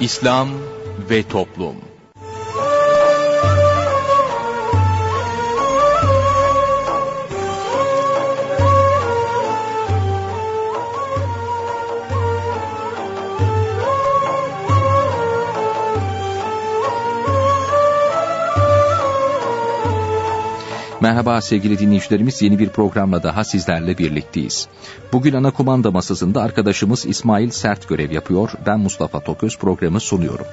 İslam ve Toplum Merhaba sevgili dinleyicilerimiz yeni bir programla daha sizlerle birlikteyiz. Bugün ana kumanda masasında arkadaşımız İsmail Sert görev yapıyor. Ben Mustafa Toköz programı sunuyorum.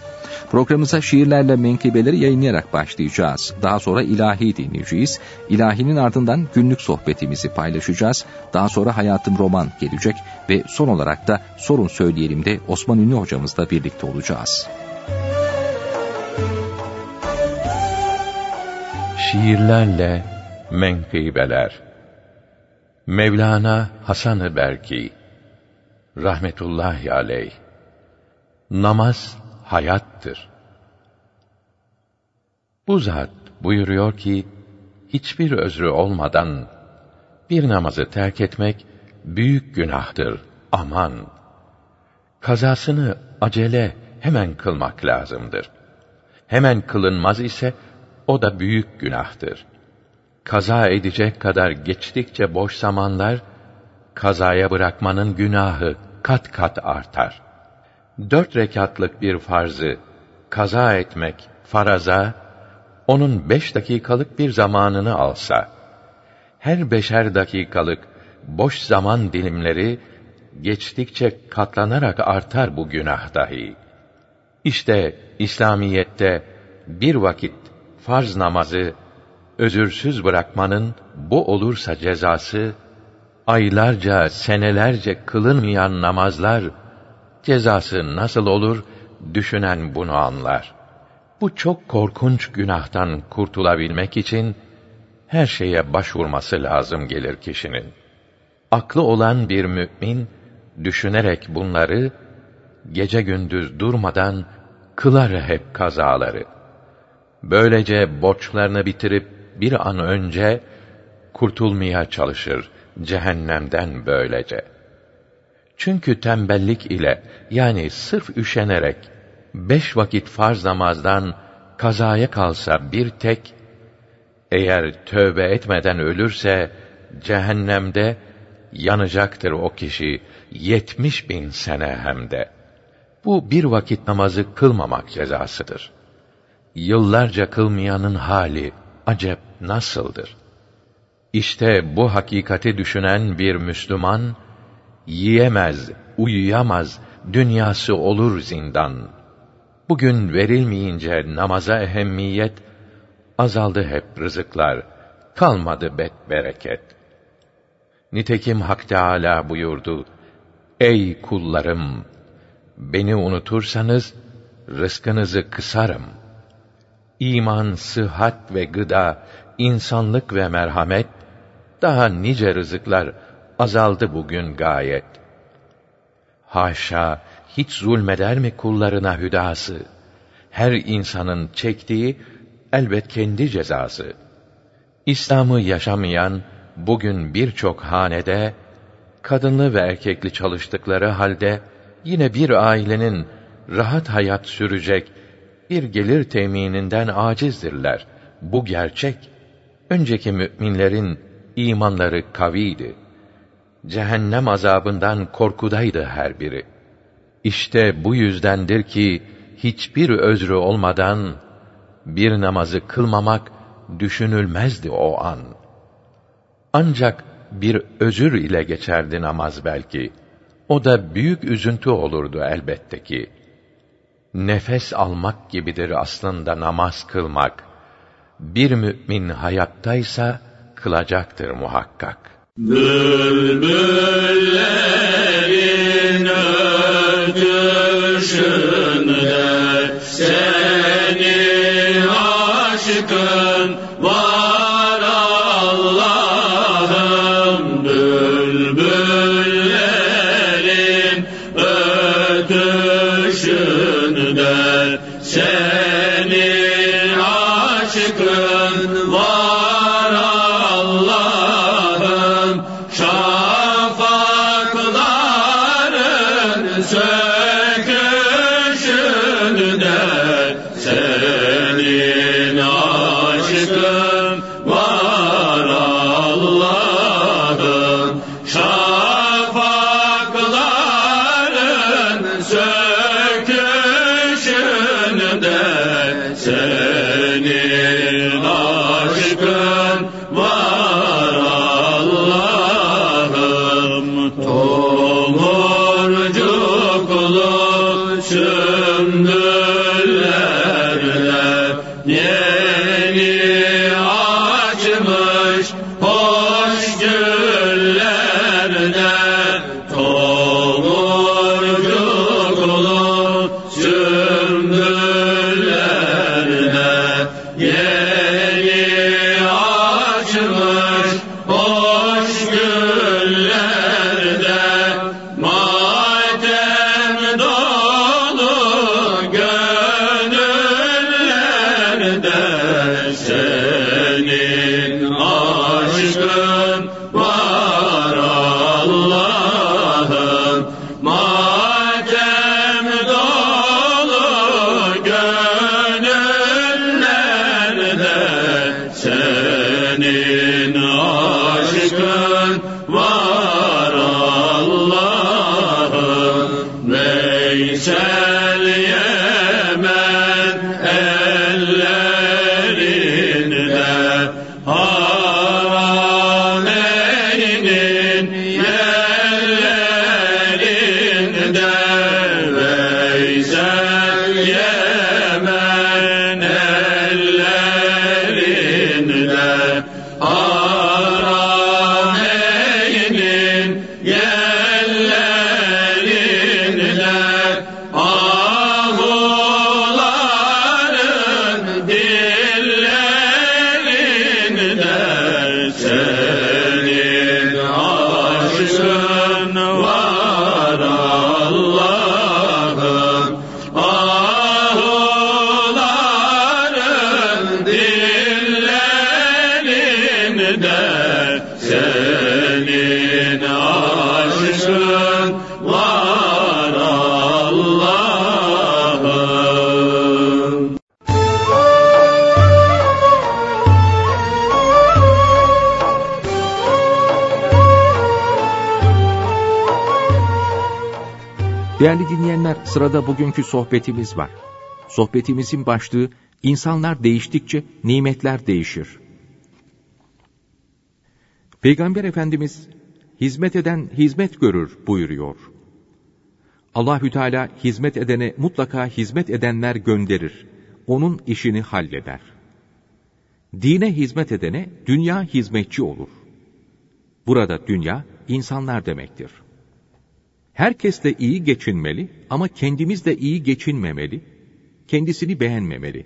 Programımıza şiirlerle menkıbeleri yayınlayarak başlayacağız. Daha sonra ilahi dinleyeceğiz. İlahinin ardından günlük sohbetimizi paylaşacağız. Daha sonra Hayatım Roman gelecek ve son olarak da Sorun Söyleyelim de Osman Ünlü hocamızla birlikte olacağız. Şiirlerle Menkıbeler Mevlana Hasan-ı Berki rahmetullahi aleyh Namaz hayattır. Bu zat buyuruyor ki hiçbir özrü olmadan bir namazı terk etmek büyük günahtır. Aman! Kazasını acele hemen kılmak lazımdır. Hemen kılınmaz ise o da büyük günahtır.'' Kaza edecek kadar geçtikçe boş zamanlar, kazaya bırakmanın günahı kat kat artar. Dört rekatlık bir farzı kaza etmek faraza, onun beş dakikalık bir zamanını alsa, her beşer dakikalık boş zaman dilimleri geçtikçe katlanarak artar bu günah dahi. İşte İslamiyette bir vakit farz namazı özürsüz bırakmanın bu olursa cezası aylarca, senelerce kılınmayan namazlar cezası nasıl olur düşünen bunu anlar. Bu çok korkunç günahtan kurtulabilmek için her şeye başvurması lazım gelir kişinin. Aklı olan bir mümin düşünerek bunları gece gündüz durmadan kılar hep kazaları. Böylece borçlarını bitirip bir an önce kurtulmaya çalışır cehennemden böylece. Çünkü tembellik ile yani sırf üşenerek beş vakit farz namazdan kazaya kalsa bir tek, eğer tövbe etmeden ölürse cehennemde yanacaktır o kişi yetmiş bin sene hem de. Bu bir vakit namazı kılmamak cezasıdır. Yıllarca kılmayanın hali acep nasıldır? İşte bu hakikati düşünen bir Müslüman, yiyemez, uyuyamaz, dünyası olur zindan. Bugün verilmeyince namaza ehemmiyet, azaldı hep rızıklar, kalmadı bet bereket. Nitekim Hak Teâlâ buyurdu, Ey kullarım! Beni unutursanız, rızkınızı kısarım.'' İman, sıhhat ve gıda, insanlık ve merhamet, daha nice rızıklar azaldı bugün gayet. Haşa, hiç zulmeder mi kullarına hüdası? Her insanın çektiği elbet kendi cezası. İslam'ı yaşamayan bugün birçok hanede kadınlı ve erkekli çalıştıkları halde yine bir ailenin rahat hayat sürecek bir gelir temininden acizdirler. Bu gerçek. Önceki müminlerin imanları kaviydi. Cehennem azabından korkudaydı her biri. İşte bu yüzdendir ki hiçbir özrü olmadan bir namazı kılmamak düşünülmezdi o an. Ancak bir özür ile geçerdi namaz belki. O da büyük üzüntü olurdu elbette ki nefes almak gibidir aslında namaz kılmak. Bir mümin hayattaysa kılacaktır muhakkak. Bülbüllerin ötüşünde Değerli dinleyenler, sırada bugünkü sohbetimiz var. Sohbetimizin başlığı, insanlar değiştikçe nimetler değişir. Peygamber Efendimiz, hizmet eden hizmet görür buyuruyor. Allahü Teala hizmet edene mutlaka hizmet edenler gönderir. Onun işini halleder. Dine hizmet edene dünya hizmetçi olur. Burada dünya insanlar demektir. Herkes de iyi geçinmeli ama kendimiz de iyi geçinmemeli, kendisini beğenmemeli.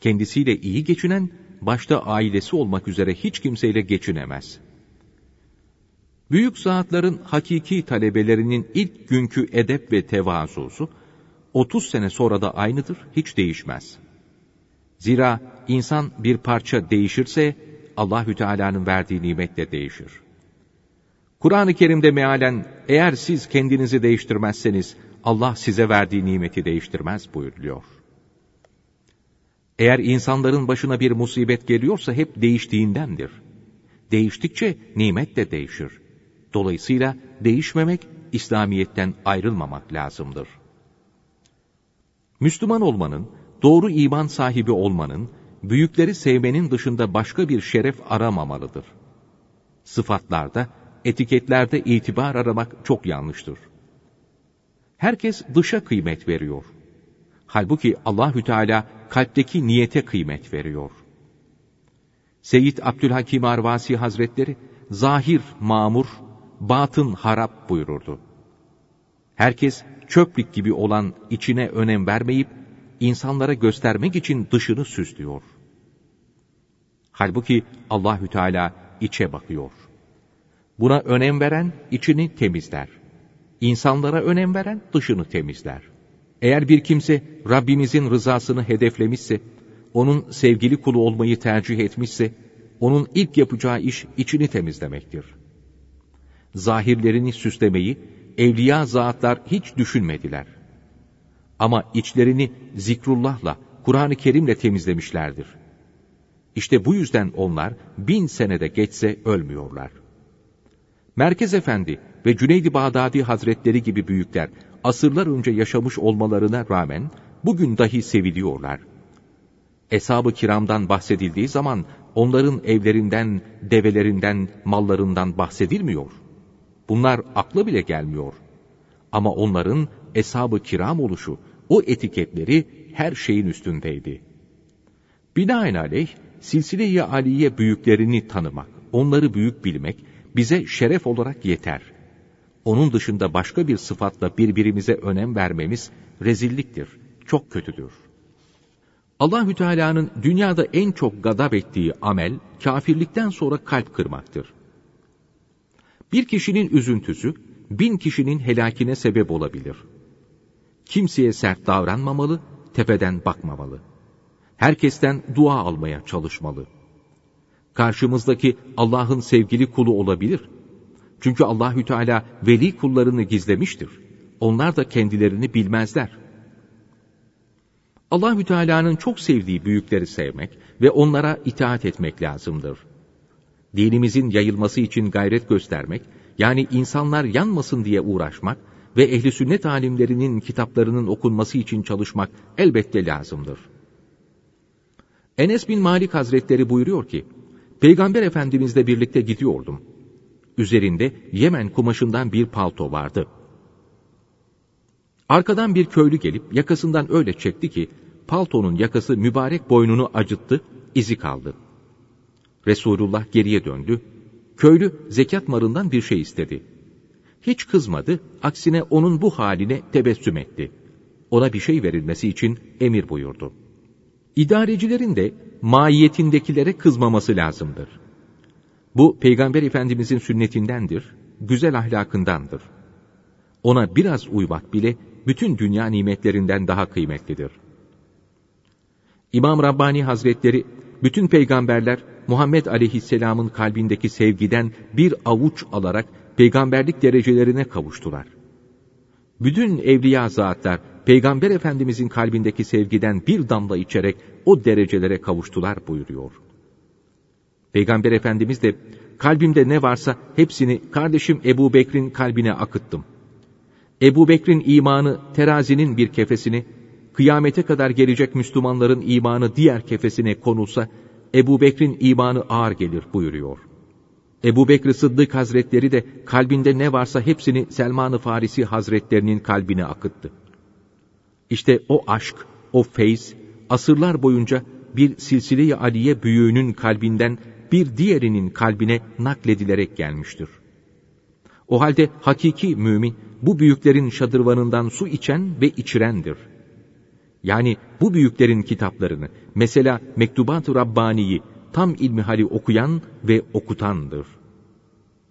Kendisiyle iyi geçinen, başta ailesi olmak üzere hiç kimseyle geçinemez. Büyük saatlerin hakiki talebelerinin ilk günkü edep ve tevazusu, 30 sene sonra da aynıdır, hiç değişmez. Zira insan bir parça değişirse, Allahü Teala'nın verdiği nimetle değişir. Kur'an-ı Kerim'de mealen eğer siz kendinizi değiştirmezseniz Allah size verdiği nimeti değiştirmez buyuruluyor. Eğer insanların başına bir musibet geliyorsa hep değiştiğindendir. Değiştikçe nimet de değişir. Dolayısıyla değişmemek, İslamiyet'ten ayrılmamak lazımdır. Müslüman olmanın, doğru iman sahibi olmanın, büyükleri sevmenin dışında başka bir şeref aramamalıdır. Sıfatlarda, etiketlerde itibar aramak çok yanlıştır. Herkes dışa kıymet veriyor. Halbuki Allahü Teala kalpteki niyete kıymet veriyor. Seyyid Abdülhakim Arvasi Hazretleri zahir mamur, batın harap buyururdu. Herkes çöplük gibi olan içine önem vermeyip insanlara göstermek için dışını süslüyor. Halbuki Allahü Teala içe bakıyor. Buna önem veren içini temizler. İnsanlara önem veren dışını temizler. Eğer bir kimse Rabbimizin rızasını hedeflemişse, onun sevgili kulu olmayı tercih etmişse, onun ilk yapacağı iş içini temizlemektir. Zahirlerini süslemeyi evliya zatlar hiç düşünmediler. Ama içlerini zikrullahla, Kur'an-ı Kerim'le temizlemişlerdir. İşte bu yüzden onlar bin senede geçse ölmüyorlar. Merkez Efendi ve Cüneydi Bağdadi Hazretleri gibi büyükler asırlar önce yaşamış olmalarına rağmen bugün dahi seviliyorlar. Eshab-ı kiramdan bahsedildiği zaman onların evlerinden, develerinden, mallarından bahsedilmiyor. Bunlar akla bile gelmiyor. Ama onların eshab-ı kiram oluşu, o etiketleri her şeyin üstündeydi. Binaenaleyh, silsile-i aliye büyüklerini tanımak, onları büyük bilmek bize şeref olarak yeter. Onun dışında başka bir sıfatla birbirimize önem vermemiz rezilliktir, çok kötüdür. Allahü Teala'nın dünyada en çok gadap ettiği amel kafirlikten sonra kalp kırmaktır. Bir kişinin üzüntüsü bin kişinin helakine sebep olabilir. Kimseye sert davranmamalı, tepeden bakmamalı. Herkesten dua almaya çalışmalı. Karşımızdaki Allah'ın sevgili kulu olabilir. Çünkü Allahü Teala veli kullarını gizlemiştir. Onlar da kendilerini bilmezler. Allahü Teala'nın çok sevdiği büyükleri sevmek ve onlara itaat etmek lazımdır. Dinimizin yayılması için gayret göstermek, yani insanlar yanmasın diye uğraşmak ve ehli sünnet alimlerinin kitaplarının okunması için çalışmak elbette lazımdır. Enes bin Malik Hazretleri buyuruyor ki, Peygamber Efendimizle birlikte gidiyordum. Üzerinde Yemen kumaşından bir palto vardı. Arkadan bir köylü gelip yakasından öyle çekti ki, paltonun yakası mübarek boynunu acıttı, izi kaldı. Resulullah geriye döndü. Köylü zekat marından bir şey istedi. Hiç kızmadı, aksine onun bu haline tebessüm etti. Ona bir şey verilmesi için emir buyurdu. İdarecilerin de maiyetindekilere kızmaması lazımdır. Bu Peygamber Efendimizin sünnetindendir, güzel ahlakındandır. Ona biraz uymak bile bütün dünya nimetlerinden daha kıymetlidir. İmam Rabbani Hazretleri, bütün peygamberler Muhammed Aleyhisselam'ın kalbindeki sevgiden bir avuç alarak peygamberlik derecelerine kavuştular. Bütün evliya zatlar Peygamber Efendimizin kalbindeki sevgiden bir damla içerek o derecelere kavuştular buyuruyor. Peygamber Efendimiz de kalbimde ne varsa hepsini kardeşim Ebu Bekir'in kalbine akıttım. Ebu Bekir'in imanı terazinin bir kefesini, kıyamete kadar gelecek Müslümanların imanı diğer kefesine konulsa, Ebu Bekir'in imanı ağır gelir buyuruyor. Ebu Bekir Sıddık Hazretleri de kalbinde ne varsa hepsini Selman-ı Farisi Hazretlerinin kalbine akıttı. İşte o aşk, o feyz, asırlar boyunca bir silsile-i aliye büyüğünün kalbinden bir diğerinin kalbine nakledilerek gelmiştir. O halde hakiki mümin, bu büyüklerin şadırvanından su içen ve içirendir. Yani bu büyüklerin kitaplarını, mesela Mektubat-ı Rabbani'yi tam ilmihali okuyan ve okutandır.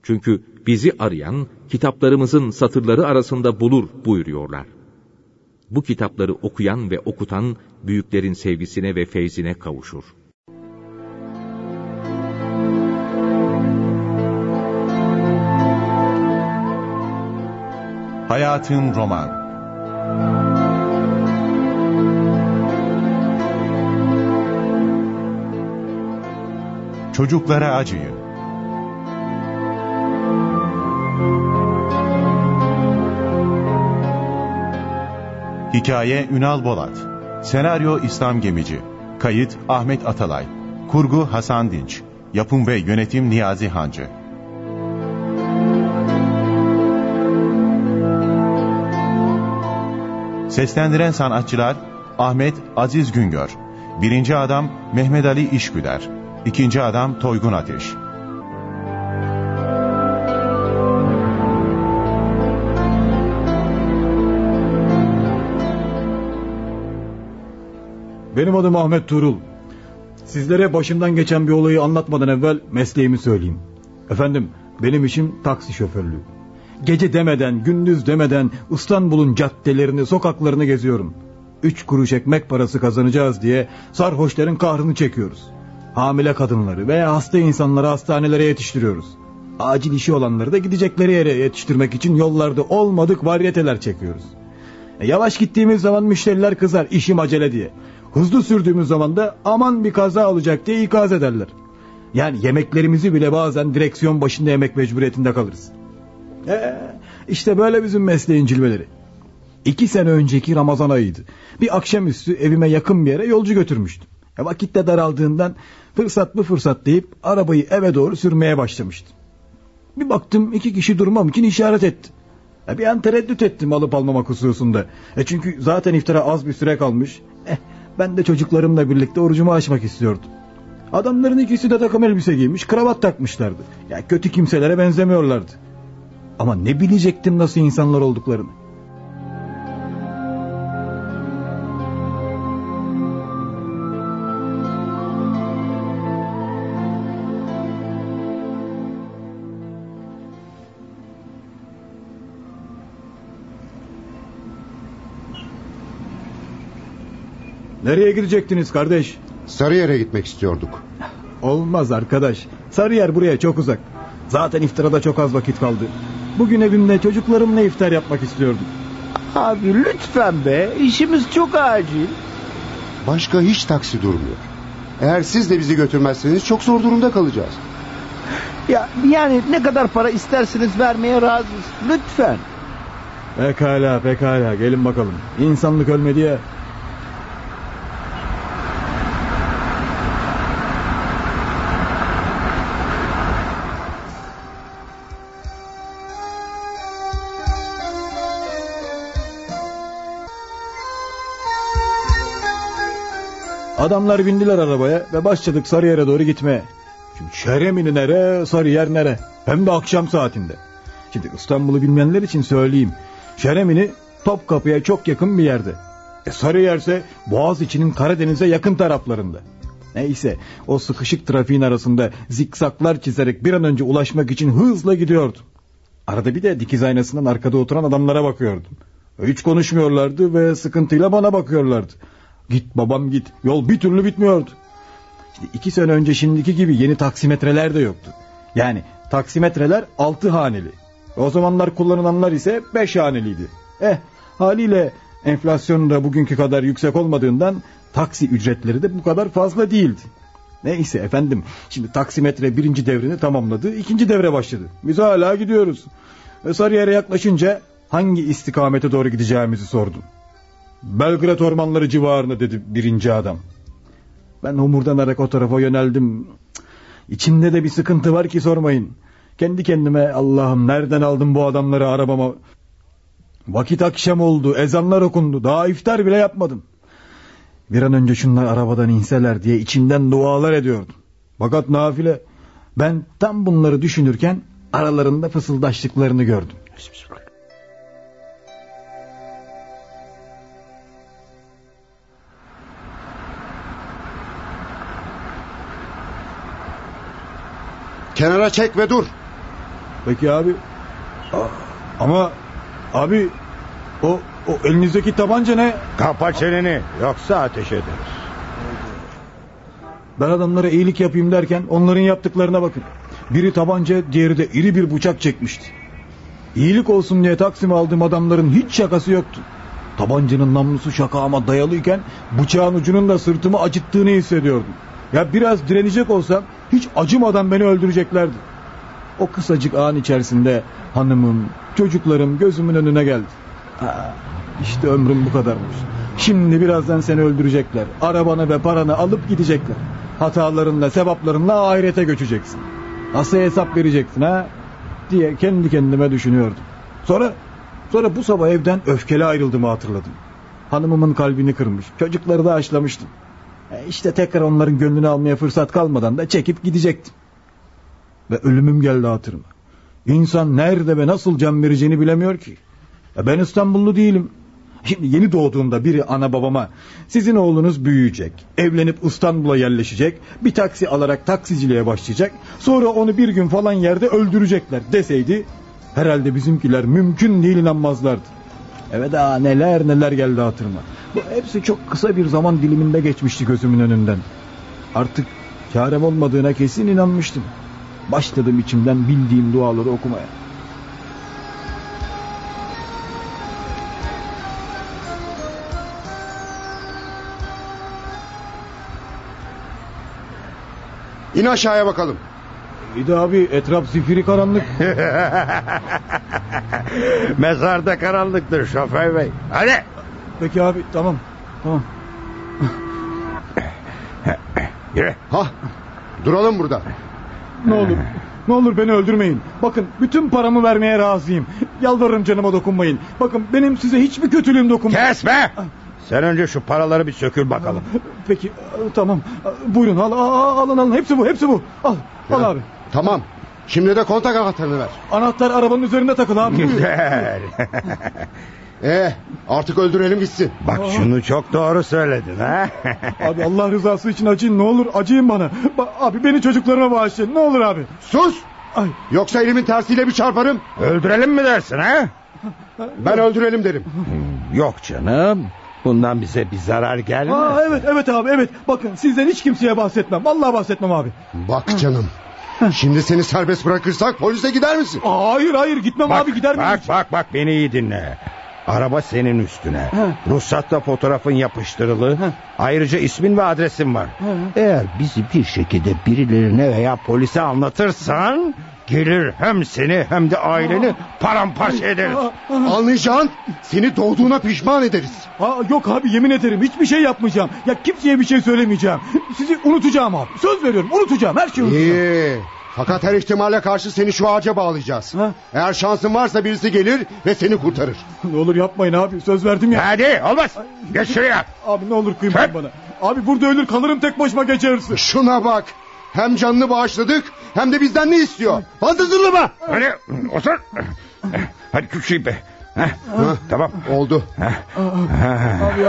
Çünkü bizi arayan kitaplarımızın satırları arasında bulur buyuruyorlar. Bu kitapları okuyan ve okutan büyüklerin sevgisine ve feyzine kavuşur. Hayatın Roman Çocuklara acıyın. Hikaye Ünal Bolat. Senaryo İslam Gemici. Kayıt Ahmet Atalay. Kurgu Hasan Dinç. Yapım ve Yönetim Niyazi Hancı. Seslendiren sanatçılar Ahmet Aziz Güngör. Birinci adam Mehmet Ali İşgüder. İkinci adam Toygun Ateş Benim adım Ahmet Tuğrul. Sizlere başımdan geçen bir olayı anlatmadan evvel mesleğimi söyleyeyim. Efendim benim işim taksi şoförlüğü. Gece demeden, gündüz demeden İstanbul'un caddelerini, sokaklarını geziyorum. üç kuruş ekmek parası kazanacağız diye sarhoşların kahrını çekiyoruz. Hamile kadınları veya hasta insanları hastanelere yetiştiriyoruz. Acil işi olanları da gidecekleri yere yetiştirmek için yollarda olmadık varyeteler çekiyoruz. E, yavaş gittiğimiz zaman müşteriler kızar işim acele diye. Hızlı sürdüğümüz zaman da aman bir kaza olacak diye ikaz ederler. Yani yemeklerimizi bile bazen direksiyon başında yemek mecburiyetinde kalırız. Ee, işte böyle bizim mesleğin cilveleri. İki sene önceki Ramazan ayıydı. Bir akşamüstü evime yakın bir yere yolcu götürmüştüm. E, vakit de daraldığından fırsat bu fırsat deyip arabayı eve doğru sürmeye başlamıştım. Bir baktım iki kişi durmam için işaret etti. E, bir an tereddüt ettim alıp almamak hususunda. E, çünkü zaten iftara az bir süre kalmış. Eh, ben de çocuklarımla birlikte orucumu açmak istiyordum. Adamların ikisi de takım elbise giymiş, kravat takmışlardı. Ya kötü kimselere benzemiyorlardı. Ama ne bilecektim nasıl insanlar olduklarını. Nereye gidecektiniz kardeş? Sarıyer'e gitmek istiyorduk. Olmaz arkadaş. Sarıyer buraya çok uzak. Zaten iftara da çok az vakit kaldı. Bugün evimde çocuklarımla iftar yapmak istiyordum. Abi lütfen be işimiz çok acil. Başka hiç taksi durmuyor. Eğer siz de bizi götürmezseniz çok zor durumda kalacağız. Ya yani ne kadar para isterseniz vermeye razıyız. Lütfen. Pekala pekala gelin bakalım. İnsanlık ölmedi ya. Adamlar bindiler arabaya ve başladık Sarıyer'e doğru gitmeye. Şimdi Şeremini nere, Sarıyer nere? Hem de akşam saatinde. Şimdi İstanbul'u bilmeyenler için söyleyeyim. Şeremini Topkapı'ya çok yakın bir yerde. E Sarıyer ise Boğaziçi'nin Karadeniz'e yakın taraflarında. Neyse o sıkışık trafiğin arasında zikzaklar çizerek bir an önce ulaşmak için hızla gidiyordum. Arada bir de dikiz aynasından arkada oturan adamlara bakıyordum. Hiç konuşmuyorlardı ve sıkıntıyla bana bakıyorlardı. Git babam git. Yol bir türlü bitmiyordu. İşte iki sene önce şimdiki gibi yeni taksimetreler de yoktu. Yani taksimetreler altı haneli. O zamanlar kullanılanlar ise beş haneliydi. Eh haliyle enflasyon da bugünkü kadar yüksek olmadığından taksi ücretleri de bu kadar fazla değildi. Neyse efendim şimdi taksimetre birinci devrini tamamladı ikinci devre başladı. Biz hala gidiyoruz. Sarıyer'e yaklaşınca hangi istikamete doğru gideceğimizi sordum. Belgrad ormanları civarında dedi birinci adam. Ben homurdanarak o tarafa yöneldim. İçimde de bir sıkıntı var ki sormayın. Kendi kendime Allah'ım nereden aldım bu adamları arabama. Vakit akşam oldu ezanlar okundu daha iftar bile yapmadım. Bir an önce şunlar arabadan inseler diye içimden dualar ediyordum. Fakat nafile ben tam bunları düşünürken aralarında fısıldaştıklarını gördüm. Kenara çek ve dur. Peki abi. A- ama abi o, o elinizdeki tabanca ne? Kapa çeneni yoksa ateş ederiz. Ben adamlara iyilik yapayım derken onların yaptıklarına bakın. Biri tabanca diğeri de iri bir bıçak çekmişti. İyilik olsun diye Taksim aldığım adamların hiç şakası yoktu. Tabancanın namlusu şakağıma dayalıyken bıçağın ucunun da sırtımı acıttığını hissediyordum. Ya biraz direnecek olsam hiç acımadan beni öldüreceklerdi. O kısacık an içerisinde hanımım, çocuklarım gözümün önüne geldi. Ha, işte ömrüm bu kadarmış. Şimdi birazdan seni öldürecekler. Arabanı ve paranı alıp gidecekler. Hatalarınla, sevaplarınla ahirete göçeceksin. Nasıl hesap vereceksin ha? Diye kendi kendime düşünüyordum. Sonra sonra bu sabah evden öfkeli ayrıldığımı hatırladım. Hanımımın kalbini kırmış. Çocukları da aşlamıştım. E işte tekrar onların gönlünü almaya fırsat kalmadan da çekip gidecektim. Ve ölümüm geldi hatırıma. İnsan nerede ve nasıl can vereceğini bilemiyor ki. Ben İstanbullu değilim. Şimdi yeni doğduğumda biri ana babama sizin oğlunuz büyüyecek, evlenip İstanbul'a yerleşecek, bir taksi alarak taksiciliğe başlayacak, sonra onu bir gün falan yerde öldürecekler deseydi herhalde bizimkiler mümkün değil inanmazlardı. Eve daha neler neler geldi hatırıma. Bu hepsi çok kısa bir zaman diliminde geçmişti gözümün önünden. Artık çarem olmadığına kesin inanmıştım. Başladım içimden bildiğim duaları okumaya. İn aşağıya bakalım. İyi de abi etraf zifiri karanlık. Mezarda karanlıktır şoför bey. Hadi. Peki abi tamam. Tamam. Yürü. Ha, duralım burada. Ne olur. Ne olur beni öldürmeyin. Bakın bütün paramı vermeye razıyım. Yalvarırım canıma dokunmayın. Bakın benim size hiçbir kötülüğüm dokunmaz. Kesme. Sen önce şu paraları bir sökül bakalım. Peki tamam. Buyurun al, al, alın alın. Hepsi bu hepsi bu. Al. Al abi. Tamam. Şimdi de kontak anahtarını ver. Anahtar arabanın üzerinde takılı abi. Güzel. Ee, artık öldürelim gitsin. Bak şunu çok doğru söyledin ha. Abi Allah rızası için acıyın ne olur acıyın bana. Ba- abi beni çocuklarıma bağışlayın ne olur abi. Sus! Ay. Yoksa elimin tersiyle bir çarparım. Öldürelim mi dersin ha? Ben öldürelim derim. Yok canım. Bundan bize bir zarar gelmez. Aa, evet evet abi evet. Bakın sizden hiç kimseye bahsetmem. Vallahi bahsetmem abi. Bak canım. Şimdi seni serbest bırakırsak polise gider misin? Hayır hayır gitmem Bak, abi gider miyim? bak bak bak beni iyi dinle. Araba senin üstüne. Ruhsatla fotoğrafın yapıştırılı. Ayrıca ismin ve adresin var. Eğer bizi bir şekilde birilerine veya polise anlatırsan... ...gelir hem seni hem de aileni paramparça ederiz. Anlayacağın seni doğduğuna pişman ederiz. Ha, yok abi yemin ederim hiçbir şey yapmayacağım. Ya kimseye bir şey söylemeyeceğim. Sizi unutacağım abi. Söz veriyorum unutacağım her şeyi unutacağım. İyi. Fakat her ihtimale karşı seni şu ağaca bağlayacağız. Ha? Eğer şansın varsa birisi gelir ve seni kurtarır. Ne olur yapmayın abi söz verdim ya. Hadi olmaz. Geç şuraya. Abi ne olur kıymayın bana. Abi burada ölür kalırım tek başıma geçersin. Şuna bak. Hem canını bağışladık hem de bizden ne istiyor? Fazla zırlama. Hadi otur. Hadi küçüğü be. Heh, Tamam. Oldu. Abi.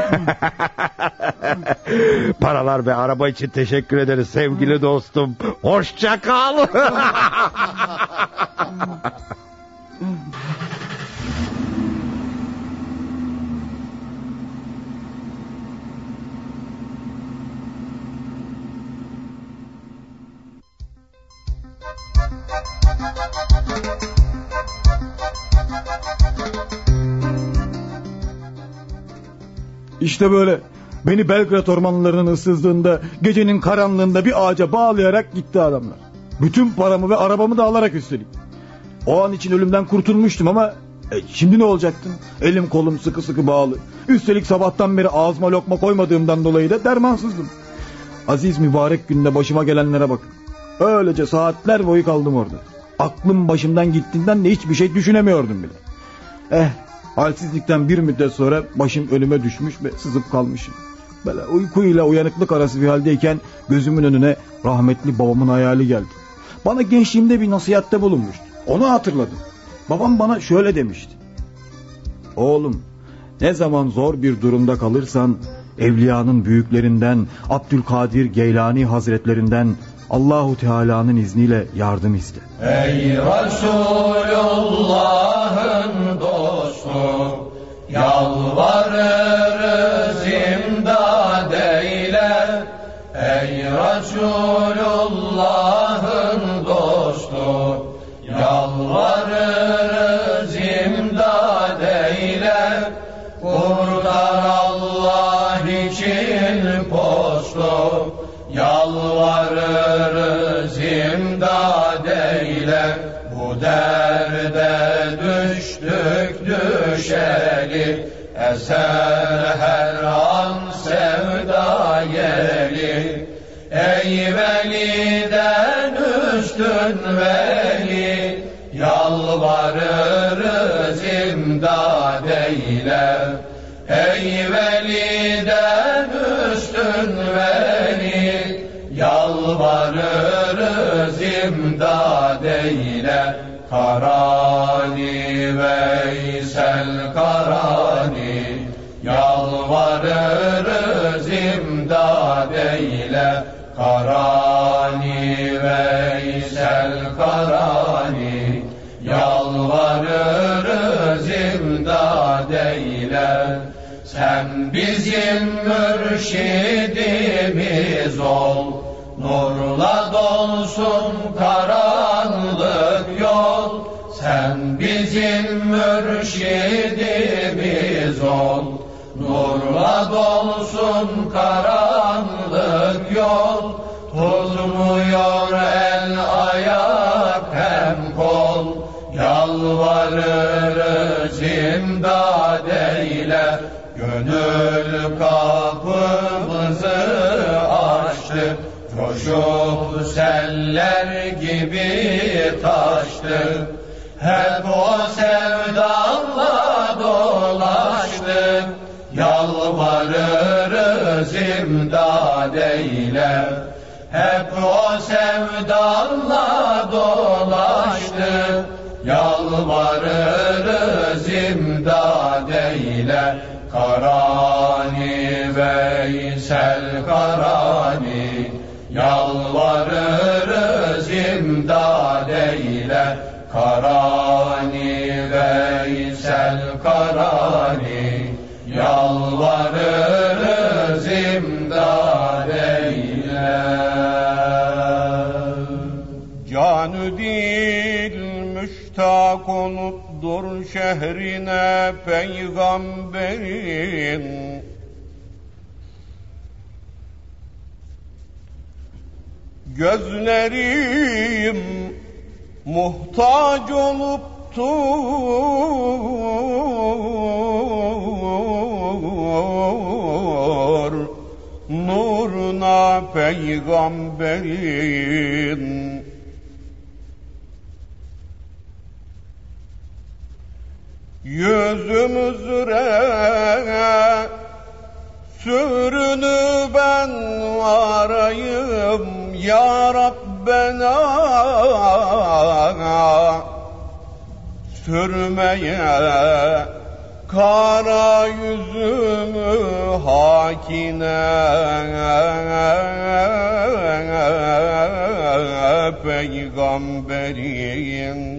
Paralar ve araba için teşekkür ederiz sevgili dostum. Hoşça kal. İşte böyle. Beni Belgrad ormanlarının ıssızlığında, gecenin karanlığında bir ağaca bağlayarak gitti adamlar. Bütün paramı ve arabamı da alarak üstelik. O an için ölümden kurtulmuştum ama e, şimdi ne olacaktım? Elim kolum sıkı sıkı bağlı. Üstelik sabahtan beri ağzıma lokma koymadığımdan dolayı da dermansızdım. Aziz mübarek günde başıma gelenlere bakın. Öylece saatler boyu kaldım orada. Aklım başımdan gittiğinden de hiçbir şey düşünemiyordum bile. Eh halsizlikten bir müddet sonra başım önüme düşmüş ve sızıp kalmışım. Böyle uykuyla uyanıklık arası bir haldeyken gözümün önüne rahmetli babamın hayali geldi. Bana gençliğimde bir nasihatte bulunmuştu. Onu hatırladım. Babam bana şöyle demişti. Oğlum ne zaman zor bir durumda kalırsan evliyanın büyüklerinden Abdülkadir Geylani Hazretlerinden Allahu Teala'nın izniyle yardım iste. Ey Resulullah'ın dostu Yalvarırız imdad eyle Ey Resulullah'ın dostu Yalvarırız derde düştük düşeli Eser her an sevda yeli. Ey veliden üstün veli Yalvarırız imdad eyle. Ey veliden üstün veli Yalvarırız imdad eyle Karani Veysel Karani Yalvarırız imdad eyle. Karani Veysel Karani Yalvarırız imdad eyle. Sen bizim mürşidimiz ol Nurla dolsun yol Sen bizim mürşidimiz ol. Nurla dolsun karanlık yol. Tutmuyor el ayak hem kol. Yalvarırız imdad eyle. Gönül kapımızı açtık Coşup seller gibi taştık Hep o sevdanla dolaştık Yalvarırız imdad eyle. Hep o sevdanla dolaştık Yalvarırız imdad eyle. Karani Veysel Karani. Yalvarırız imdad Karani Veysel Karani Yalvarırız imdad eyle. Canı dil müştak olupdur şehrine peygamberin. Gözlerim muhtaç oluptur Nuruna peygamberin. Yüzümüzüre sürünü ben varayım ya Rabbena sürmeye kara yüzümü hakine peygamberin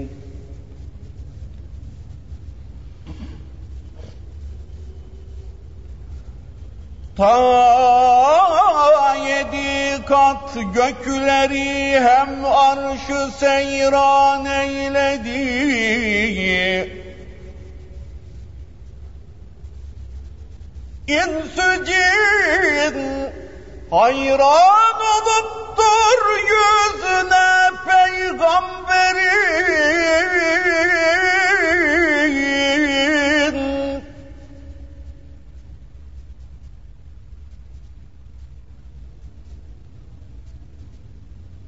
Ta yedi kat gökleri hem arşı seyran eyledi. İnsü cin hayran oluptur yüzüne peygamberin.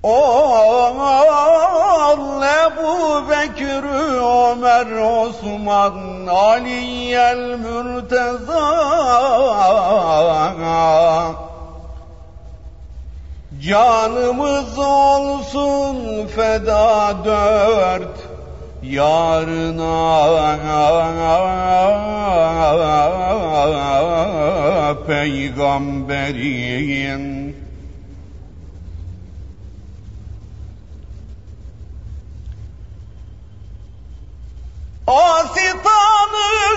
Ol Ebu Bekir, Ömer, Osman, Ali'yel Mürteza Canımız olsun feda dört yarına. Peygamberin Asitanı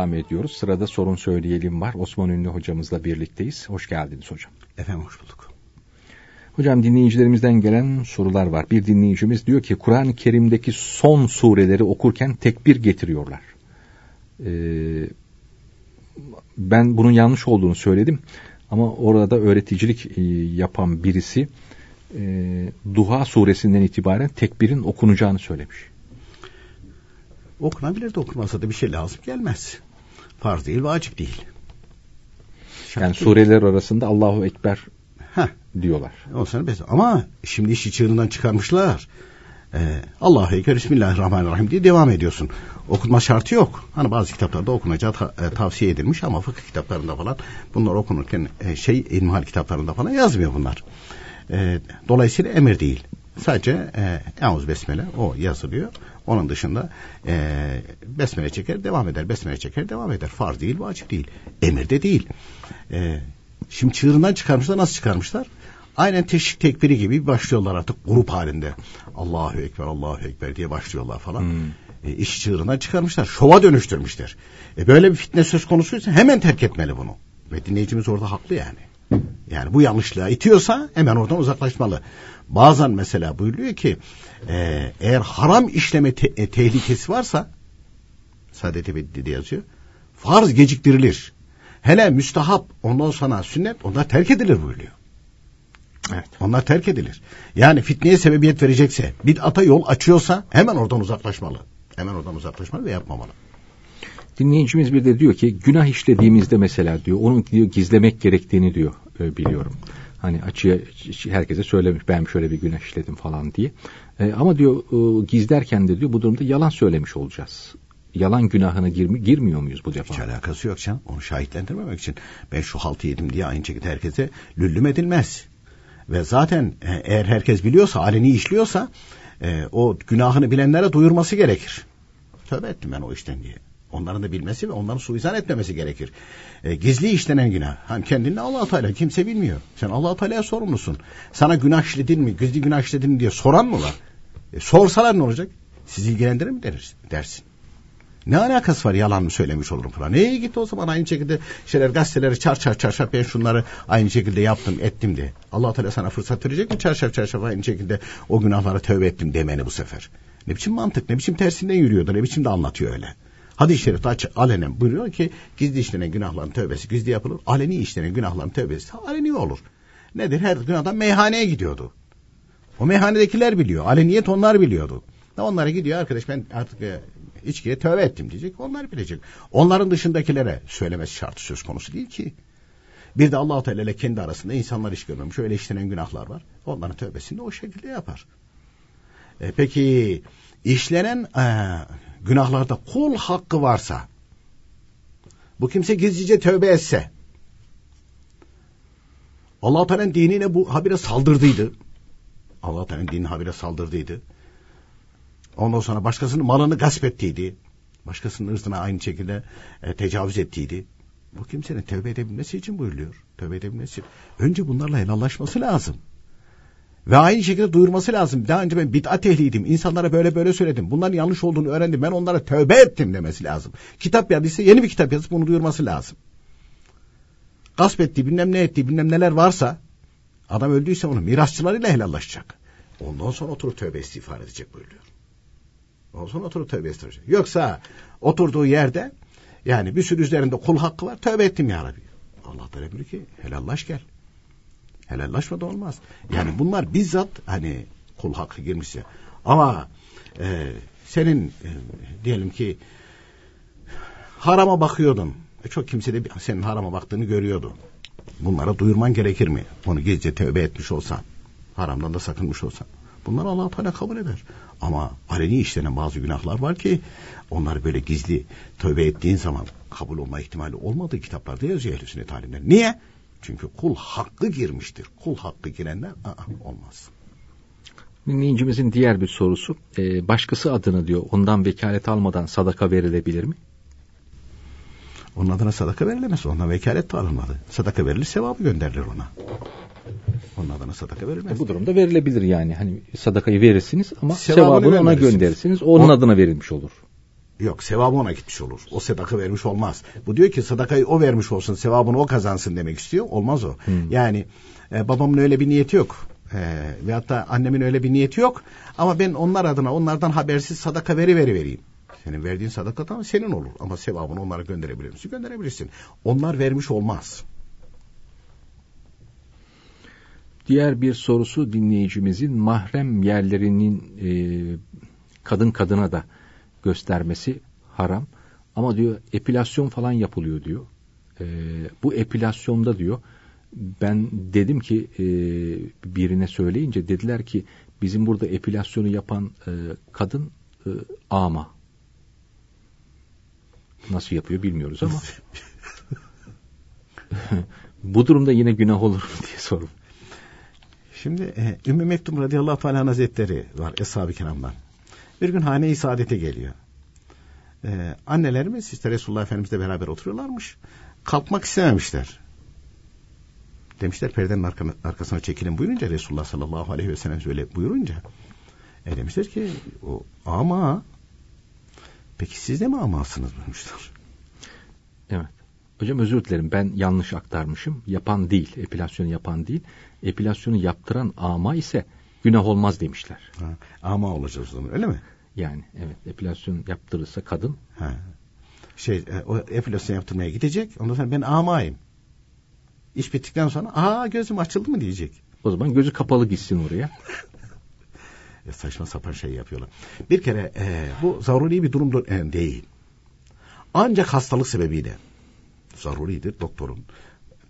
devam ediyoruz. Sırada sorun söyleyelim var. Osman Ünlü hocamızla birlikteyiz. Hoş geldiniz hocam. Efendim hoş bulduk. Hocam dinleyicilerimizden gelen sorular var. Bir dinleyicimiz diyor ki Kur'an-ı Kerim'deki son sureleri okurken tekbir getiriyorlar. Ee, ben bunun yanlış olduğunu söyledim. Ama orada öğreticilik e, yapan birisi e, Duha suresinden itibaren tekbirin okunacağını söylemiş. Okunabilir de okunmasa da bir şey lazım gelmez. Farz değil, vacip değil. Şart yani sureler arasında Allahu Ekber Heh. diyorlar. O bez. Ama şimdi işi çığırından çıkarmışlar. Ee, Allahu Ekber Bismillahirrahmanirrahim diye devam ediyorsun. Okutma şartı yok. Hani bazı kitaplarda okunacağı ta, e, tavsiye edilmiş ama fıkıh kitaplarında falan bunlar okunurken e, şey ilmihal kitaplarında falan yazmıyor bunlar. E, dolayısıyla emir değil. Sadece e, Eûz Besmele o yazılıyor. Onun dışında e, besmele çeker devam eder. Besmele çeker devam eder. Farz değil, vacip değil. Emir de değil. E, şimdi çığırından çıkarmışlar. Nasıl çıkarmışlar? Aynen teşvik tekbiri gibi başlıyorlar artık grup halinde. Allahu Ekber, Allahu Ekber diye başlıyorlar falan. Hmm. E, iş çığırından çıkarmışlar. Şova dönüştürmüşler. E, böyle bir fitne söz konusuysa hemen terk etmeli bunu. Ve dinleyicimiz orada haklı yani. Yani bu yanlışlığa itiyorsa hemen oradan uzaklaşmalı. Bazen mesela buyuruyor ki e, eğer haram işleme te- e, tehlikesi varsa Saadet Ebedi yazıyor. Farz geciktirilir. Hele müstahap ondan sonra sünnet onlar terk edilir buyuruyor. Evet. Onlar terk edilir. Yani fitneye sebebiyet verecekse, bid'ata yol açıyorsa hemen oradan uzaklaşmalı. Hemen oradan uzaklaşmalı ve yapmamalı. Dinleyicimiz bir de diyor ki günah işlediğimizde mesela diyor onun diyor gizlemek gerektiğini diyor e, biliyorum. Hani açıya herkese söylemiş ben şöyle bir günah işledim falan diye. E, ama diyor e, gizlerken de diyor bu durumda yalan söylemiş olacağız. Yalan günahına girmi, girmiyor muyuz bu defa? Hiç alakası yok canım. Onu şahitlendirmemek için. Ben şu haltı yedim diye aynı şekilde herkese lüllüm edilmez. Ve zaten eğer herkes biliyorsa, aleni işliyorsa e, o günahını bilenlere duyurması gerekir. Tövbe ettim ben o işten diye. Onların da bilmesi ve onların suizan etmemesi gerekir. E, gizli işlenen günah. Hani kendini Allah Teala kimse bilmiyor. Sen Allah Teala'ya sorumlusun. Sana günah işledin mi, gizli günah işledin mi diye soran mı var? E, sorsalar ne olacak? Sizi ilgilendirir mi dersin? Ne alakası var yalan mı söylemiş olurum falan. Neye gitti o zaman aynı şekilde şeyler gazeteleri çarşaf çarşaf ben şunları aynı şekilde yaptım ettim de. Allah Teala sana fırsat verecek mi çarşaf çarşaf aynı şekilde o günahlara tövbe ettim demeni bu sefer. Ne biçim mantık ne biçim tersinden yürüyordu ne biçim de anlatıyor öyle. Hadis-i şerifte açık alenen buyuruyor ki gizli işlenen günahların tövbesi gizli yapılır. Aleni işlenen günahların tövbesi aleni olur. Nedir? Her gün adam meyhaneye gidiyordu. O meyhanedekiler biliyor. Aleniyet onlar biliyordu. Onlara gidiyor arkadaş ben artık e, içkiye tövbe ettim diyecek. Onlar bilecek. Onların dışındakilere söylemesi şartı söz konusu değil ki. Bir de allah Teala ile kendi arasında insanlar iş görmemiş. Öyle işlenen günahlar var. Onların tövbesini de o şekilde yapar. E, peki işlenen e, günahlarda kul hakkı varsa bu kimse gizlice tövbe etse allah Teala'nın dinine bu habire saldırdıydı. allah Teala'nın dinine habire saldırdıydı. Ondan sonra başkasının malını gasp ettiydi. Başkasının ırzına aynı şekilde e, tecavüz ettiydi. Bu kimsenin tövbe edebilmesi için buyuruyor. Tövbe edebilmesi Önce bunlarla helallaşması lazım. Ve aynı şekilde duyurması lazım. Daha önce ben bid'at ehliydim. İnsanlara böyle böyle söyledim. Bunların yanlış olduğunu öğrendim. Ben onlara tövbe ettim demesi lazım. Kitap yazdıysa yeni bir kitap yazıp bunu duyurması lazım. Gasp ettiği bilmem ne ettiği bilmem neler varsa adam öldüyse onu mirasçılarıyla helallaşacak. Ondan sonra oturup tövbe istiğfar edecek buyuruyor. Ondan sonra oturup tövbe istiğfar Yoksa oturduğu yerde yani bir sürü üzerinde kul hakkı var. Tövbe ettim ya Rabbi. Allah Teala diyor ki helallaş gel. Helallaşma da olmaz. Yani bunlar bizzat hani kul hakkı girmişse. Ama e, senin e, diyelim ki harama bakıyordun. E, çok kimse de senin harama baktığını görüyordu. Bunlara duyurman gerekir mi? Onu gizlice tövbe etmiş olsan. Haramdan da sakınmış olsan. Bunları allah Teala kabul eder. Ama aleni işlenen bazı günahlar var ki onlar böyle gizli tövbe ettiğin zaman kabul olma ihtimali olmadığı kitaplarda yazıyor ehl sünnet alimler. Niye? Çünkü kul hakkı girmiştir. Kul hakkı girenler aa, olmaz. Dinleyicimizin diğer bir sorusu e, başkası adını diyor ondan vekalet almadan sadaka verilebilir mi? Onun adına sadaka verilemez. Ondan vekalet de alınmadı. Sadaka verilir sevabı gönderilir ona. Onun adına sadaka verilmez. E, bu durumda verilebilir yani. Hani sadakayı verirsiniz ama sevabını, sevabını ona gönderirsiniz. Onun o, adına verilmiş olur. Yok sevabı ona gitmiş olur. O sadaka vermiş olmaz. Bu diyor ki sadakayı o vermiş olsun sevabını o kazansın demek istiyor. Olmaz o. Hmm. Yani e, babamın öyle bir niyeti yok. E, veyahut da annemin öyle bir niyeti yok. Ama ben onlar adına onlardan habersiz sadaka veri veri vereyim. Senin verdiğin sadaka da senin olur. Ama sevabını onlara gönderebilir misin? Gönderebilirsin. Onlar vermiş olmaz. Diğer bir sorusu dinleyicimizin mahrem yerlerinin e, kadın kadına da göstermesi haram. Ama diyor epilasyon falan yapılıyor diyor. E, bu epilasyonda diyor ben dedim ki e, birine söyleyince dediler ki bizim burada epilasyonu yapan e, kadın e, ama. Nasıl yapıyor bilmiyoruz ama. bu durumda yine günah olur mu diye sorum. Şimdi e, Ümmü Mektum radıyallahu teala hazretleri var Eshab-ı Kiram'dan. Bir gün hane-i saadete geliyor. E, annelerimiz işte Resulullah Efendimizle beraber oturuyorlarmış. Kalkmak istememişler. Demişler perdenin arkasına çekilin buyurunca Resulullah sallallahu aleyhi ve sellem öyle buyurunca e demişler ki o ama peki siz de mi amasınız buyurmuşlar. Evet. Hocam özür dilerim ben yanlış aktarmışım. Yapan değil, epilasyonu yapan değil. Epilasyonu yaptıran ama ise günah olmaz demişler. Ha, ama olacak o zaman öyle mi? Yani evet epilasyon yaptırırsa kadın. Ha. Şey e, o epilasyon yaptırmaya gidecek. Ondan sonra ben amayım. İş bittikten sonra aa gözüm açıldı mı diyecek. O zaman gözü kapalı gitsin oraya. ya saçma sapan şey yapıyorlar. Bir kere e, bu zaruri bir durum e, değil. Ancak hastalık sebebiyle zaruridir doktorun.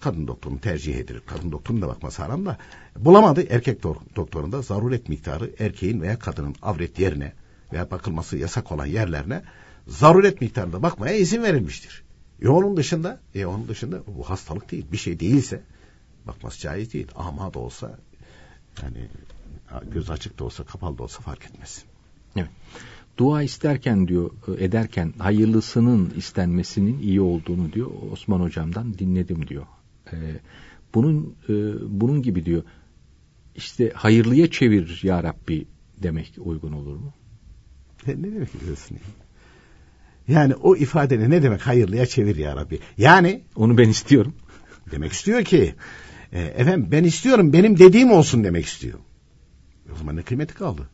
Kadın doktorun tercih edilir. Kadın doktorun da bakması haram da bulamadı erkek doktorunda zaruret miktarı erkeğin veya kadının avret yerine veya bakılması yasak olan yerlerine zaruret miktarında bakmaya izin verilmiştir. E onun dışında, e onun dışında bu hastalık değil, bir şey değilse bakması caiz değil. Ama da olsa yani göz açık da olsa kapalı da olsa fark etmez. Evet. Dua isterken diyor, ederken hayırlısının istenmesinin iyi olduğunu diyor Osman hocamdan dinledim diyor. Ee, bunun e, bunun gibi diyor. İşte hayırlıya çevir ya Rabbi demek uygun olur mu? Ne, demek istiyorsun? Yani o ifade ne demek hayırlıya çevir ya Rabbi? Yani onu ben istiyorum. Demek istiyor ki e, efendim ben istiyorum benim dediğim olsun demek istiyor. O zaman ne kıymeti kaldı?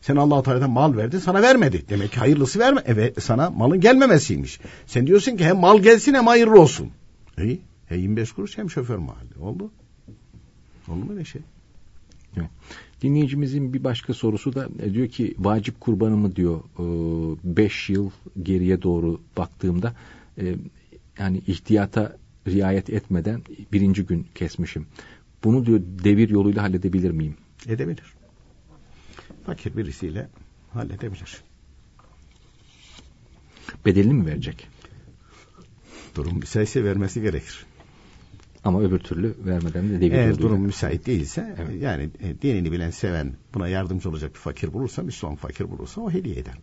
Sen Allah-u Teala'dan mal verdin sana vermedi. Demek ki hayırlısı verme. Evet sana malın gelmemesiymiş. Sen diyorsun ki hem mal gelsin hem hayırlı olsun. İyi. Hem 25 kuruş hem şoför mahalli. Oldu. Oldu mu ne şey? Dinleyicimizin bir başka sorusu da e, diyor ki vacip kurbanımı diyor 5 e, yıl geriye doğru baktığımda e, yani ihtiyata riayet etmeden birinci gün kesmişim. Bunu diyor devir yoluyla halledebilir miyim? Edebilir. Fakir birisiyle halledebilir. Bedelini mi verecek? Durum müsaitse vermesi gerekir. Ama öbür türlü vermeden de devir Eğer durum müsait değilse evet. yani e, dinini bilen seven buna yardımcı olacak bir fakir bulursa Müslüman fakir bulursa o hediye eder.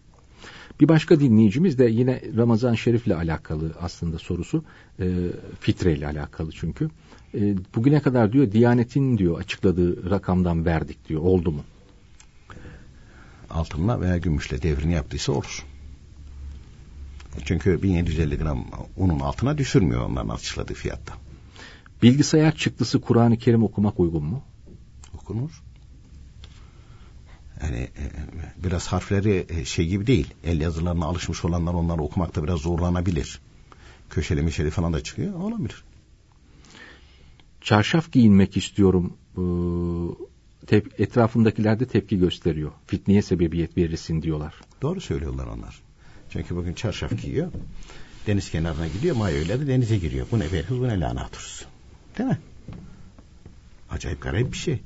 Bir başka dinleyicimiz de yine Ramazan Şerif'le alakalı aslında sorusu. E, fitre ile alakalı çünkü. E, bugüne kadar diyor Diyanet'in diyor açıkladığı rakamdan verdik diyor. Oldu mu? Altınla veya gümüşle devrini yaptıysa olur. Çünkü 1750 gram unun altına düşürmüyor onların açıkladığı fiyatta. Bilgisayar çıktısı Kur'an-ı Kerim okumak uygun mu? Okunur. Yani e, biraz harfleri e, şey gibi değil. El yazılarına alışmış olanlar onları okumakta biraz zorlanabilir. Köşeli meşeli falan da çıkıyor. Olabilir. Çarşaf giyinmek istiyorum. Ee, etrafındakiler de tepki gösteriyor. Fitneye sebebiyet verirsin diyorlar. Doğru söylüyorlar onlar. Çünkü bugün çarşaf giyiyor. Deniz kenarına gidiyor. Mayoyla da denize giriyor. Bu ne veririz bu ne lanatırız. Değil? Acayip garip bir şey.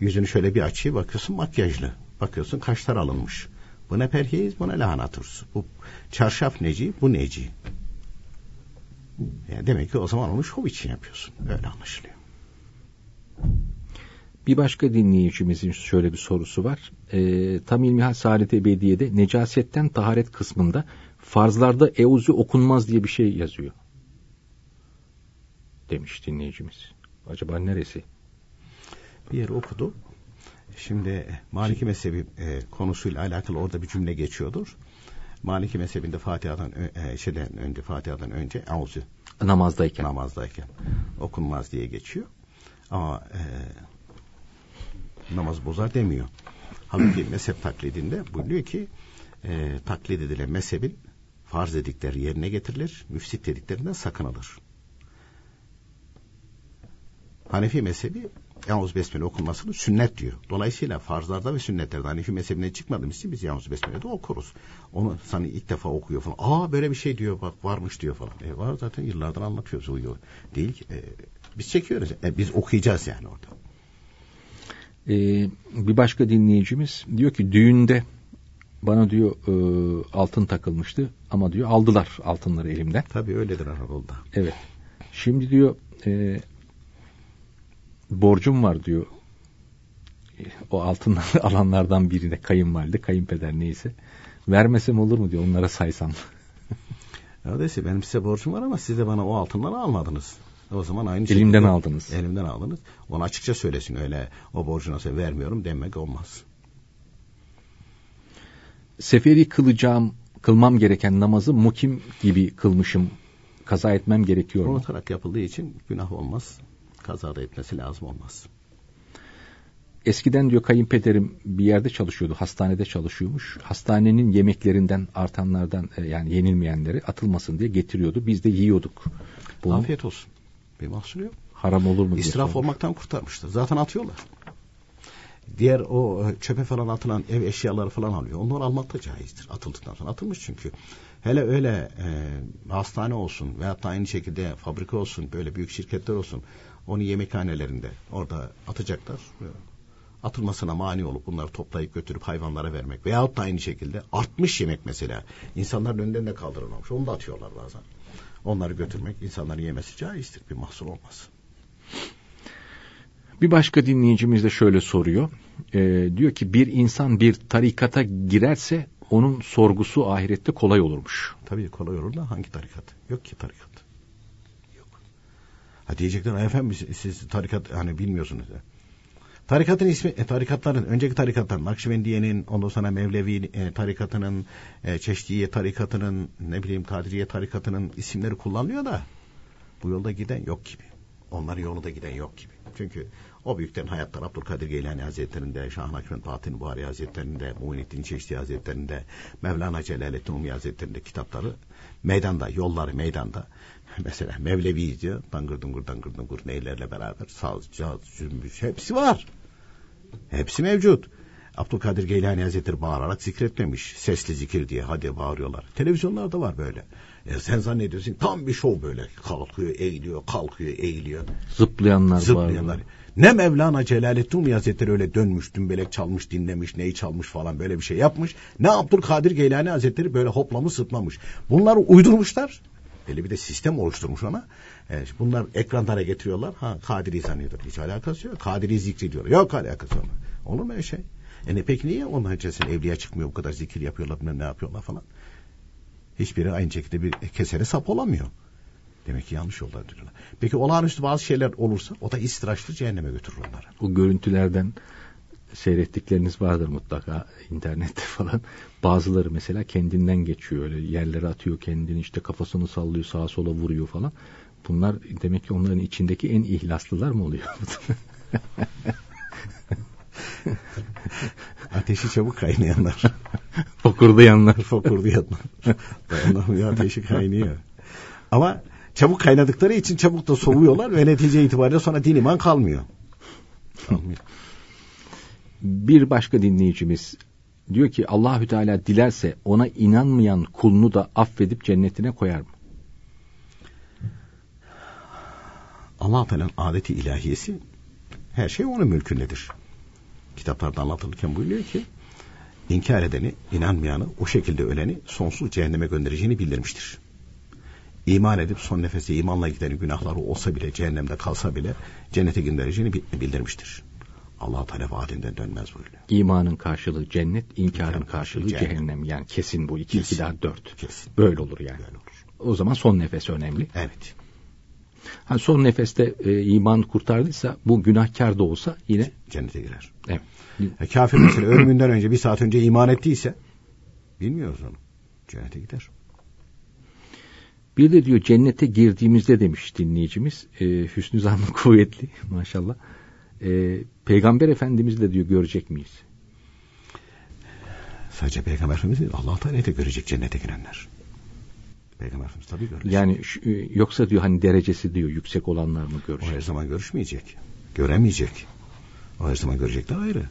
Yüzünü şöyle bir açıyor bakıyorsun makyajlı. Bakıyorsun kaşlar alınmış. Bu ne perhiz bu ne lahana turşusu. Bu çarşaf neci bu neci. Yani demek ki o zaman onu şov için yapıyorsun. Öyle anlaşılıyor. Bir başka dinleyicimizin şöyle bir sorusu var. E, Tam İlmihal Saadet Ebediye'de necasetten taharet kısmında farzlarda euzu okunmaz diye bir şey yazıyor demiş dinleyicimiz. Acaba neresi? Bir yer okudu. Şimdi Maliki mezhebi e, konusuyla alakalı orada bir cümle geçiyordur. Maliki mezhebinde Fatiha'dan e, şeyden önce Fatiha'dan önce auzu Namazdayken. namazdayken okunmaz diye geçiyor. Ama e, namaz bozar demiyor. Halbuki mezhep taklidinde buyuruyor ki e, taklit edilen mezhebin farz dedikleri yerine getirilir, müfsit dediklerinden sakınılır. Hanefi mezhebi Yalnız Besmele okunmasını sünnet diyor. Dolayısıyla farzlarda ve sünnetlerde Hanefi mezhebinden çıkmadığımız için biz Yalnız Besmele'de okuruz. Onu sana ilk defa okuyor falan. Aa böyle bir şey diyor bak varmış diyor falan. E var zaten yıllardır anlatıyoruz uyuyor. Değil ki. E, biz çekiyoruz. E, biz okuyacağız yani orada. Ee, bir başka dinleyicimiz diyor ki düğünde bana diyor e, altın takılmıştı ama diyor aldılar altınları elimden. Tabii öyledir Anadolu'da. Evet. Şimdi diyor e, borcum var diyor. E, O altınları alanlardan birine kayınvalide, kayınpeder neyse. Vermesem olur mu diyor onlara saysam. Öyleyse benim size borcum var ama siz de bana o altınları almadınız. O zaman aynı Elimden şekilde- aldınız. Elimden aldınız. Onu açıkça söylesin öyle o borcuna size vermiyorum demek olmaz. Seferi kılacağım, kılmam gereken namazı mukim gibi kılmışım. Kaza etmem gerekiyor mu? Unutarak yapıldığı için günah olmaz. Kazada etmesi lazım olmaz. Eskiden diyor kayınpederim bir yerde çalışıyordu, hastanede çalışıyormuş. Hastanenin yemeklerinden artanlardan e, yani yenilmeyenleri atılmasın diye getiriyordu. Biz de yiyorduk. Bunu Afiyet olsun. Bir mahsuru yok. haram olur mu İsraf olmaktan kurtarmıştır. Zaten atıyorlar. Diğer o e, çöpe falan atılan ev eşyaları falan alıyor. Onları almak da caizdir. Atıldıktan sonra atılmış çünkü. Hele öyle e, hastane olsun veyahut da aynı şekilde fabrika olsun böyle büyük şirketler olsun onu yemekhanelerinde orada atacaklar. Atılmasına mani olup bunları toplayıp götürüp hayvanlara vermek veyahut da aynı şekilde artmış yemek mesela insanların önünden de kaldırılmamış onu da atıyorlar bazen. Onları götürmek insanların yemesi caizdir bir mahsur olmaz. Bir başka dinleyicimiz de şöyle soruyor. E, diyor ki bir insan bir tarikata girerse onun sorgusu ahirette kolay olurmuş. Tabii kolay olur da hangi tarikat? Yok ki tarikat. Ha diyecekler "Ay efendim siz, tarikat hani bilmiyorsunuz. Tarikatın ismi, e, tarikatların, önceki tarikatların, Nakşibendiye'nin, ondan sonra Mevlevi e, tarikatının, e, Çeşdiye tarikatının, ne bileyim Kadiriye tarikatının isimleri kullanılıyor da bu yolda giden yok gibi. Onların yolunda giden yok gibi. Çünkü o büyüklerin hayatları Abdülkadir Geylani Hazretleri'nde, Şah Nakşibend Fatih Buhari Hazretleri'nde, Muhyiddin Çeşdi Hazretleri'nde, Mevlana Celaleddin Umi Hazretleri'nde kitapları meydanda, yolları meydanda. Mesela Mevlevi diyor, dangır dungur dangır dungur neylerle beraber saz, caz, zümbüş hepsi var. Hepsi mevcut. Abdülkadir Geylani Hazretleri bağırarak zikretmemiş. Sesli zikir diye hadi bağırıyorlar. Televizyonlarda var böyle. Ya sen zannediyorsun tam bir şov böyle. Kalkıyor, eğiliyor, kalkıyor, eğiliyor. Zıplayanlar, Zıplayanlar. var. Ne Mevlana Celaleddin Rumi Hazretleri öyle dönmüş, dümbelek çalmış, dinlemiş, neyi çalmış falan böyle bir şey yapmış. Ne Abdülkadir Geylani Hazretleri böyle hoplamış, zıplamış. Bunları uydurmuşlar. Böyle bir de sistem oluşturmuş ona. Evet, bunlar ekranlara getiriyorlar. Ha Kadiri sanıyorlar. Hiç alakası yok. Kadiri zikri diyorlar. Yok alakası yok. Olur mu öyle şey? E ne peki niye onların içerisinde evliya çıkmıyor bu kadar zikir yapıyorlar bilmem ne yapıyorlar falan. Hiçbiri aynı şekilde bir kesere sap olamıyor. Demek ki yanlış yolda diyorlar. Peki olağanüstü bazı şeyler olursa o da istiraçlı cehenneme götürür onları. Bu görüntülerden seyrettikleriniz vardır mutlaka internette falan. Bazıları mesela kendinden geçiyor öyle yerlere atıyor kendini işte kafasını sallıyor sağa sola vuruyor falan. Bunlar demek ki onların içindeki en ihlaslılar mı oluyor? Ateşi çabuk kaynayanlar. Fokurdayanlar. Fokurdayanlar. Dayanamıyor ateşi kaynıyor. Ama çabuk kaynadıkları için çabuk da soğuyorlar ve netice itibariyle sonra din iman kalmıyor. Kalmıyor. Bir başka dinleyicimiz diyor ki Allahü Teala dilerse ona inanmayan kulunu da affedip cennetine koyar mı? allah Teala'nın adeti ilahiyesi her şey onun mülkündedir. Kitaplarda anlatılırken buyuruyor ki inkar edeni, inanmayanı, o şekilde öleni sonsuz cehenneme göndereceğini bildirmiştir. İman edip son nefese imanla giden günahları olsa bile cehennemde kalsa bile cennete göndereceğini bildirmiştir. Allah Teala vaadinden dönmez buyuruyor. İmanın karşılığı cennet, inkarın İnkarın karşılığı cehennem. cehennem. Yani kesin bu. iki Kesin. iki daha dört. Kesin. Böyle olur yani. Böyle olur. O zaman son nefes önemli. Evet. Ha, son nefeste e, iman kurtardıysa bu günahkar da olsa yine Cennete girer. evet. E, kafir mesela ölümünden önce bir saat önce iman ettiyse bilmiyoruz onu. cennete gider. Bir de diyor cennete girdiğimizde demiş dinleyicimiz. E, hüsnü zannı kuvvetli maşallah. E, Peygamber Efendimiz de diyor görecek miyiz? Sadece Peygamber Efendimiz değil Allah Teala de görecek cennete girenler. Peygamber Efendimiz tabii görecek. Yani şu, e, yoksa diyor hani derecesi diyor yüksek olanlar mı görecek? O her zaman görüşmeyecek. Göremeyecek. O her zaman görecek de ayrı.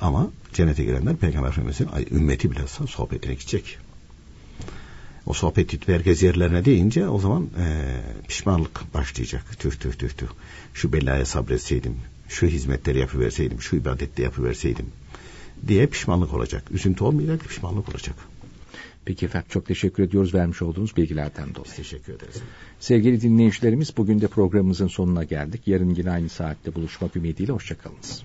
Ama cennete girenler Peygamber Efendimiz'in ümmeti bilhassa sohbetine gidecek. O sohbet gidip herkes yerlerine deyince o zaman e, pişmanlık başlayacak. Tüh tüh tüh tüh. Şu belaya sabretseydim, şu hizmetleri yapıverseydim, şu ibadette yapıverseydim diye pişmanlık olacak. Üzüntü olmayacak, pişmanlık olacak. Peki efendim çok teşekkür ediyoruz vermiş olduğunuz bilgilerden dolayı. Biz teşekkür ederiz. Sevgili dinleyicilerimiz bugün de programımızın sonuna geldik. Yarın yine aynı saatte buluşmak ümidiyle hoşçakalınız.